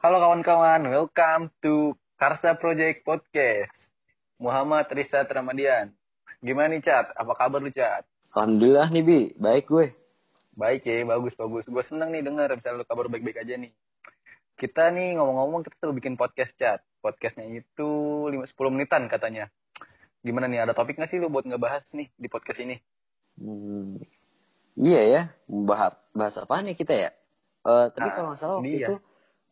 Halo kawan-kawan, welcome to Karsa Project Podcast. Muhammad Rizat Ramadian. Gimana nih Cat? Apa kabar lu Cat? Alhamdulillah nih Bi, baik gue. Baik ya, bagus bagus. Gue seneng nih denger bisa lu kabar baik-baik aja nih. Kita nih ngomong-ngomong kita selalu bikin podcast Cat. Podcastnya itu 5, 10 menitan katanya. Gimana nih, ada topik gak sih lu buat ngebahas nih di podcast ini? Hmm, iya ya, bahas bahas apa nih kita ya? Uh, tapi Nah, kalau nggak salah waktu dia. itu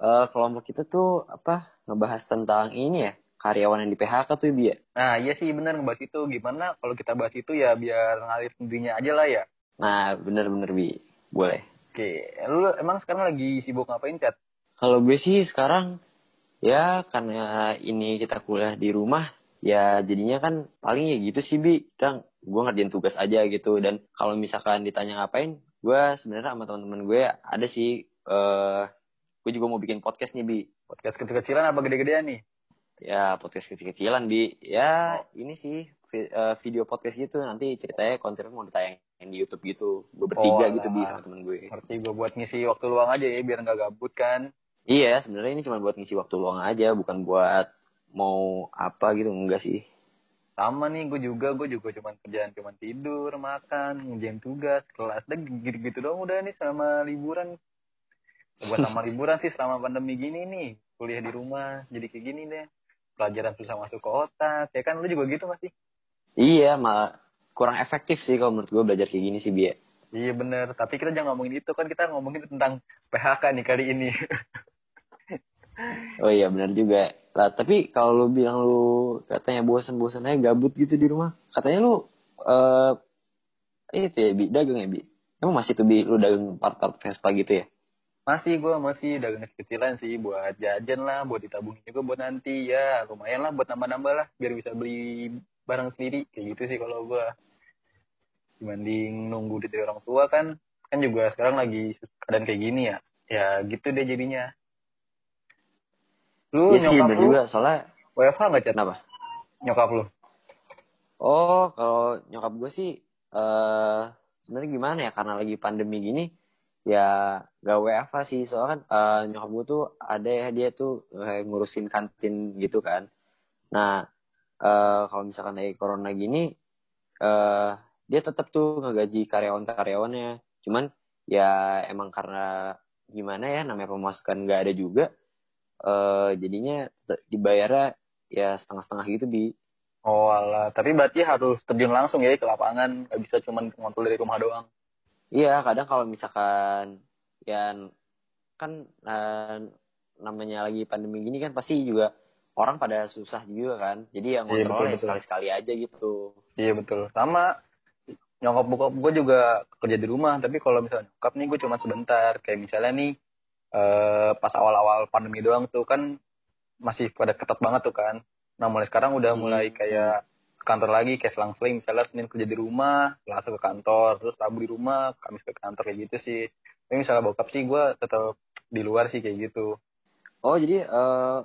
eh, kelompok kita tuh apa ngebahas tentang ini ya karyawan yang di PHK tuh Bi ya. Nah iya sih bener ngebahas itu. Gimana kalau kita bahas itu ya biar ngalir sendirinya aja lah ya. Nah bener-bener Bi, boleh. Oke, lu emang sekarang lagi sibuk ngapain Cat? Kalau gue sih sekarang ya karena ini kita kuliah di rumah ya jadinya kan paling ya gitu sih Bi. Dan gue ngerjain tugas aja gitu dan kalau misalkan ditanya ngapain, gue sebenarnya sama teman-teman gue ada sih eh gue juga mau bikin podcast nih Bi. Podcast kecil-kecilan apa gede-gedean nih? Ya podcast kecil-kecilan Bi. Ya ini sih eh, video podcast gitu nanti ceritanya kontennya mau ditayangin di YouTube gitu. Gue bertiga Oh, gitu Bi sama temen gue. Ngerti gue buat ngisi waktu luang aja ya biar nggak gabut kan. Iya, sebenarnya ini cuma buat ngisi waktu luang aja, bukan buat mau apa gitu enggak sih. Sama nih gue juga, gue juga cuman kerjaan cuman tidur, makan, ngerjain tugas, kelas, dan gitu-gitu doang udah nih selama liburan. Buat sama liburan sih selama pandemi gini nih, kuliah di rumah, jadi kayak gini deh. Pelajaran susah masuk ke otak, ya kan lu juga gitu masih? Iya, malah kurang efektif sih kalau menurut gue belajar kayak gini sih, Bia. Iya bener, tapi kita jangan ngomongin itu kan kita ngomongin tentang PHK nih kali ini. Oh iya, benar juga. Lah, tapi kalau lu bilang lu katanya bosan-bosan aja gabut gitu di rumah, katanya lu eh itu ya, Bi, dagang ya, Bi? Emang masih tuh, Bi, lu dagang part-part Vespa gitu ya? Masih gue masih dagang kecil-kecilan sih buat jajan lah, buat ditabungin juga buat nanti. Ya lumayan lah buat nambah-nambah lah biar bisa beli barang sendiri. Kayak gitu sih kalau gue dibanding nunggu duit dari orang tua kan kan juga sekarang lagi keadaan kayak gini ya. Ya gitu deh jadinya. Lu Iya sih, nyokap benar lu? juga. Soalnya, WFH nggak cat kenapa? nyokap lu? Oh, kalau nyokap gue sih eh sebenarnya gimana ya? Karena lagi pandemi gini ya gak WFH sih soalnya kan eh, nyokap gue tuh ada ya dia tuh kayak ngurusin kantin gitu kan. Nah eh kalau misalkan lagi corona gini eh dia tetap tuh ngegaji karyawan-karyawannya. Cuman ya emang karena gimana ya namanya pemasukan nggak ada juga eh jadinya dibayarnya ya setengah-setengah gitu bi. oh alah tapi berarti harus terjun langsung ya ke lapangan nggak bisa cuman ngontrol dari rumah doang Iya, kadang kalau misalkan ya kan eh, namanya lagi pandemi gini kan pasti juga orang pada susah juga kan. Jadi yang Iya, betul, ngontrolnya betul. sekali-sekali aja gitu. Iya betul. Sama nyokap bokap gue juga kerja di rumah. Tapi kalau misalnya nyokap nih gue cuma sebentar. Kayak misalnya nih eh, pas awal-awal pandemi doang tuh kan masih pada ketat banget tuh kan. Nah mulai sekarang udah Hmm. mulai kayak kantor lagi kayak selang-seling misalnya Senin kerja di rumah, Selasa ke kantor, terus Rabu di rumah, Kamis ke kantor kayak gitu sih. Tapi misalnya bokap sih gue tetap di luar sih kayak gitu. Oh, jadi eh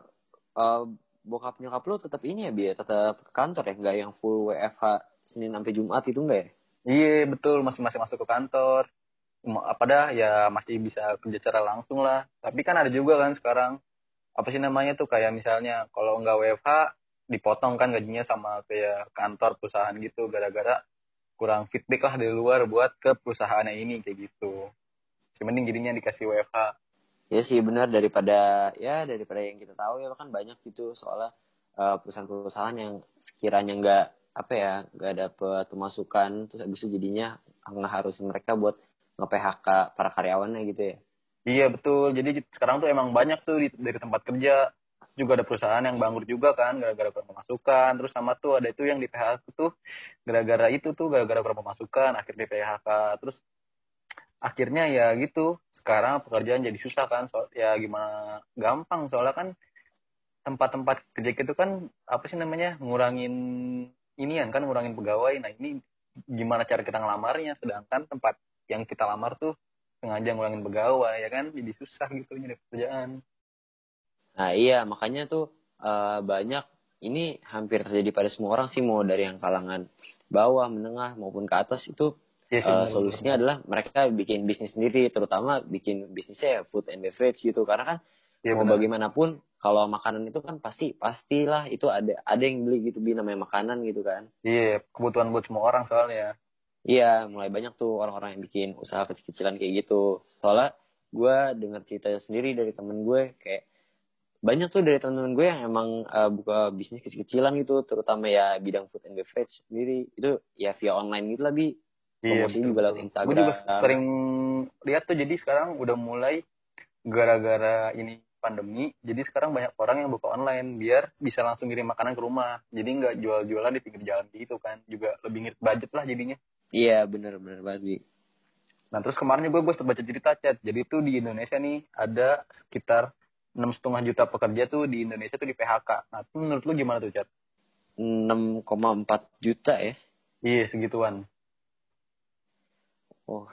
eh, bokap nyokap lu tetap ini ya, Bi, ya? tetap ke kantor ya, nggak yang full WFH Senin sampai Jumat itu enggak ya? Iya betul masih masih masuk ke kantor. Apa dah ya masih bisa kerja secara langsung lah. Tapi kan ada juga kan sekarang apa sih namanya tuh kayak misalnya kalau nggak WFH dipotong kan gajinya sama kayak kantor perusahaan gitu gara-gara kurang feedback lah dari luar buat ke perusahaannya ini kayak gitu. Masih mending jadinya dikasih WFH. Ya sih benar daripada ya daripada yang kita tahu ya kan banyak gitu soalnya eh, perusahaan-perusahaan yang sekiranya nggak apa ya nggak dapet pemasukan terus habis itu jadinya ngeharusin mereka buat nge-PHK para karyawannya gitu ya. Iya betul. Jadi sekarang tuh emang banyak tuh di- dari tempat kerja juga ada perusahaan yang bangkrut juga kan gara-gara kurang pemasukan. Terus sama tuh ada itu yang di PHK tuh gara-gara itu tuh gara-gara kurang pemasukan akhirnya di PHK. Terus akhirnya ya gitu. Sekarang pekerjaan jadi susah kan. So, ya gimana gampang soalnya kan tempat-tempat kerja itu kan apa sih namanya ngurangin inian kan ngurangin pegawai. Nah ini gimana cara kita ngelamarnya sedangkan tempat yang kita lamar tuh sengaja ngurangin pegawai ya kan jadi susah gitu nyari pekerjaan Nah iya makanya tuh eh, banyak ini hampir terjadi pada semua orang sih mau dari yang kalangan bawah, menengah maupun ke atas itu eh, benar, solusinya adalah mereka bikin bisnis sendiri, terutama bikin bisnisnya ya food and beverage gitu. Karena kan Iya mau benar. bagaimanapun kalau makanan itu kan pasti pastilah itu ada ada yang beli gitu bi namanya makanan gitu kan Iya, kebutuhan buat semua orang soalnya. iya mulai banyak tuh orang-orang yang bikin usaha kecil-kecilan kayak gitu soalnya gue dengar cerita sendiri dari temen gue kayak banyak tuh dari temen-temen gue yang emang uh, buka bisnis kecil-kecilan gitu terutama ya bidang food and beverage sendiri itu ya via online gitu lah bi Iya, Promosi juga lewat Instagram. Gue juga sering lihat tuh jadi sekarang udah mulai gara-gara ini pandemi, jadi sekarang banyak orang yang buka online biar bisa langsung ngirim makanan ke rumah. Jadi nggak jual-jualan di pinggir jalan gitu kan. Juga lebih ngirit budget lah jadinya. iya bener-bener banget bi Nah terus kemarin juga gue baca cerita chat. Jadi tuh di Indonesia nih ada sekitar enam setengah juta pekerja tuh di Indonesia tuh di PHK. Nah menurut lu gimana tuh chat? 6,4 juta ya Iya segituan. Oh,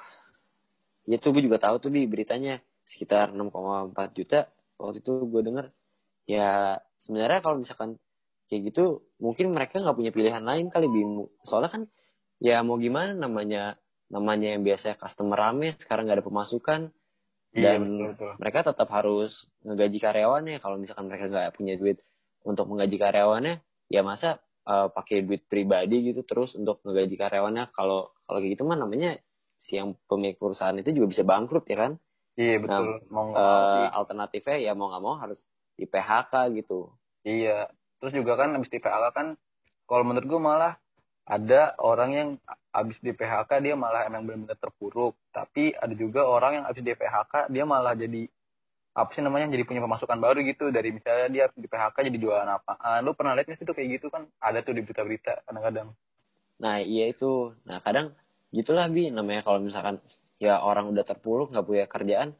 ya tuh gue juga tahu tuh bi beritanya sekitar 6,4 juta. Waktu itu gue denger ya sebenarnya kalau misalkan kayak gitu mungkin mereka nggak punya pilihan lain kali bi. Soalnya kan ya mau gimana namanya namanya yang biasa customer rame sekarang nggak ada pemasukan Iya dan betul betul. mereka tetap harus ngegaji karyawannya. Kalau misalkan mereka nggak punya duit untuk menggaji karyawannya, ya masa uh, pakai duit pribadi gitu terus untuk ngegaji karyawannya. Kalau kalau kayak gitu mah namanya si yang pemilik perusahaan itu juga bisa bangkrut ya kan. Iya betul. mau nggak mau Uh, alternatifnya ya mau nggak mau harus di PHK gitu. Iya. Terus juga kan abis di PHK kan, kalau menurut gue malah ada orang yang abis di PHK dia malah emang benar-benar terpuruk. Tapi ada juga orang yang abis di PHK dia malah jadi apa sih namanya jadi punya pemasukan baru gitu dari misalnya dia di PHK jadi jualan apaan. Lu pernah lihat sih tuh kayak gitu kan? Ada tuh di berita-berita kadang-kadang. Nah iya itu. Nah kadang gitulah bi namanya kalau misalkan ya orang udah terpuruk nggak punya kerjaan,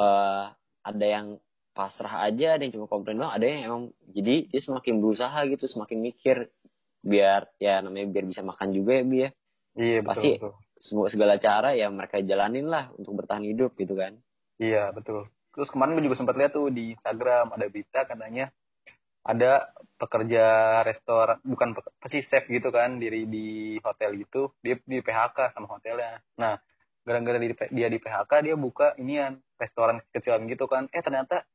uh, ada yang pasrah aja, ada yang cuma komplain doang, ada yang emang jadi dia semakin berusaha gitu, semakin mikir biar ya namanya biar bisa makan juga ya bi ya. Iya betul Pasti. betul. Semua segala cara ya mereka jalanin lah untuk bertahan hidup gitu kan. Iya betul. Terus kemarin gue juga sempat lihat tuh di Instagram ada berita katanya ada pekerja restoran bukan sih chef gitu kan diri di hotel gitu dia di PHK sama hotelnya. Nah gara-gara di, dia di PHK dia buka inian restoran kecilan gitu kan. Eh ternyata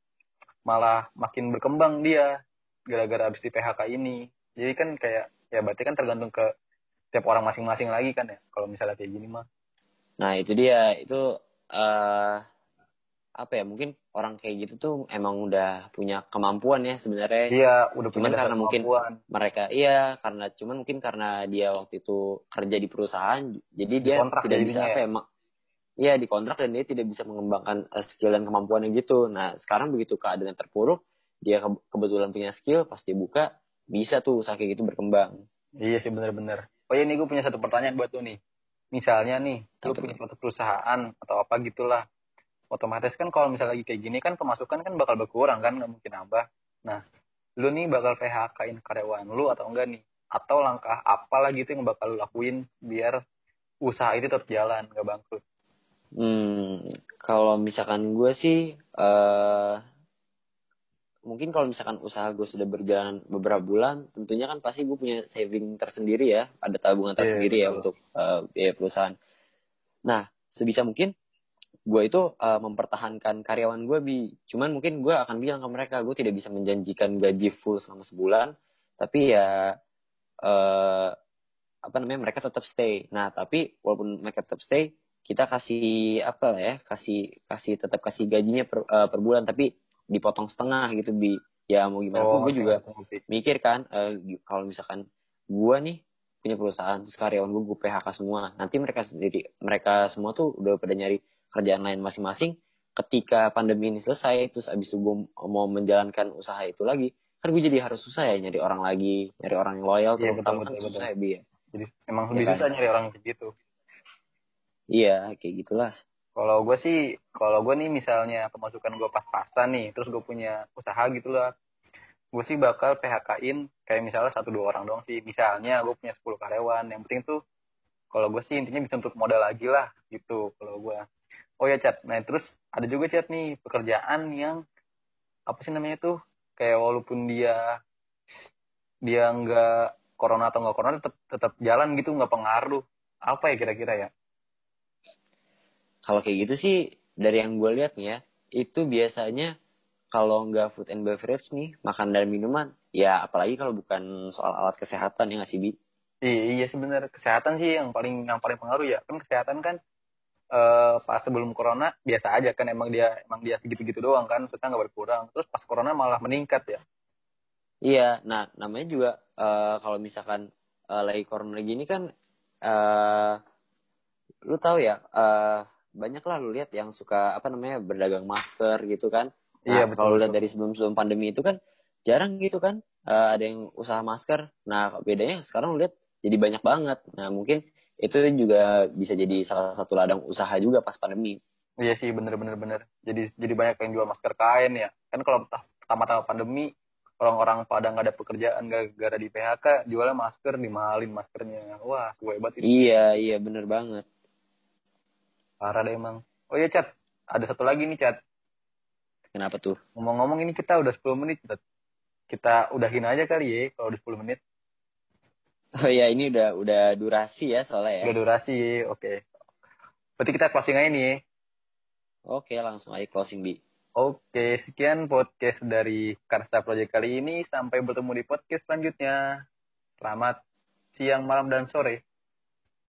malah makin berkembang dia gara-gara habis di PHK ini. Jadi kan kayak ya berarti kan tergantung ke tiap orang masing-masing lagi kan ya kalau misalnya kayak gini mah. Nah itu dia itu eh apa ya mungkin orang kayak gitu tuh emang udah punya kemampuan ya sebenarnya Iya udah punya Cuman dasar karena mungkin- kemampuan. mereka iya karena cuman mungkin karena dia waktu itu kerja di perusahaan jadi dia Dikontrak tidak bisa jadinya apa ya? ya Iya dikontrak dan dia tidak bisa mengembangkan eh, skill dan kemampuannya gitu. Nah sekarang begitu keadaan terpuruk, dia ke- kebetulan punya skill, pasti buka, bisa tuh usaha kayak gitu berkembang. Iya sih bener-bener. Oh iya nih gue punya satu pertanyaan buat lu nih. Misalnya nih, lu punya suatu perusahaan atau apa gitulah. Otomatis kan kalau misalnya lagi kayak gini kan pemasukan kan bakal berkurang kan, nggak mungkin nambah. Nah, lu nih bakal PHK-in karyawan lu atau enggak nih? Atau langkah apa lagi itu yang bakal lu lakuin biar usaha itu tetap jalan, nggak bangkrut? Hmm, kalau misalkan gue sih, eh mungkin kalau misalkan usaha gue sudah berjalan beberapa bulan, tentunya kan pasti gue punya saving tersendiri ya, ada tabungan Iya, tersendiri ya betul. untuk eh, biaya perusahaan. Nah, sebisa mungkin gue itu eh, mempertahankan karyawan gue bi, cuman mungkin gue akan bilang ke mereka gue tidak bisa menjanjikan gaji full selama sebulan, tapi ya eh apa namanya mereka tetap stay. Nah, tapi walaupun mereka tetap stay, kita kasih apa ya kasih kasih tetap kasih gajinya per, eh, per bulan tapi dipotong setengah gitu bi ya mau gimana pun gue juga ngerti. mikir kan eh, kalau misalkan gue nih punya perusahaan terus karyawan gue gue PHK semua nanti mereka sendiri mereka semua tuh udah pada nyari kerjaan lain masing-masing ketika pandemi ini selesai terus abis itu gue mau menjalankan usaha itu lagi kan gue jadi harus susah ya nyari orang lagi nyari orang yang loyal Iya, terutama betul, kan betul, susah ya bi ya Jadi emang lebih kan? susah nyari orang kayak gitu. iya kayak gitulah Kalau gue sih, kalau gue nih misalnya pemasukan gue pas-pasan nih, terus gue punya usaha gitu lah, gue sih bakal PHK-in kayak misalnya satu dua orang doang sih. Misalnya gue punya 10 karyawan, yang penting tuh kalau gue sih intinya bisa untuk modal lagi lah gitu kalau gue. Oh ya Chat, nah terus ada juga Chat nih pekerjaan yang apa sih namanya tuh kayak walaupun dia dia nggak corona atau nggak corona tetap tetap jalan gitu nggak pengaruh. Apa ya kira-kira ya? Kalau kayak gitu sih dari yang gue lihat nih ya itu biasanya kalau nggak food and beverage nih, makan dan minuman, ya apalagi kalau bukan soal alat kesehatan ya nggak sih, Bi? Iya sebenarnya kesehatan sih yang paling yang paling pengaruh ya. Kan kesehatan kan eh pas sebelum corona biasa aja kan emang dia emang dia segitu-gitu doang kan, maksudnya nggak berkurang. Terus pas corona malah meningkat ya. Iya, nah namanya juga eh, kalau misalkan eh, lagi corona gini kan, eh lu tahu ya, eh banyak lah lu lihat yang suka apa namanya berdagang masker gitu kan. Nah, Iya, betul, kalau lihat dari sebelum-sebelum pandemi itu kan jarang gitu kan eh, ada yang usaha masker. Nah, bedanya sekarang lu lihat jadi banyak banget. Nah, mungkin itu juga bisa jadi salah satu ladang usaha juga pas pandemi. Iya sih bener-bener bener. Jadi jadi banyak yang jual masker kain ya. Kan kalau pertama-tama pandemi orang-orang pada nggak ada pekerjaan gara-gara di PHK jualnya masker dimahalin maskernya. Wah, gue hebat itu. Iya, iya bener banget. Parah deh emang. Oh iya, Cat. Ada satu lagi nih, Cat. Kenapa tuh? Ngomong-ngomong ini kita udah 10 menit, Cat. Kita udahin aja kali ya kalau udah 10 menit. Oh ya, ini udah udah durasi ya soalnya ya. Udah durasi, oke. Berarti kita closing aja nih ya. Oke, langsung aja closing bi. Oke, sekian podcast dari Karsa Project kali ini. Sampai bertemu di podcast selanjutnya. Selamat siang, malam, dan sore.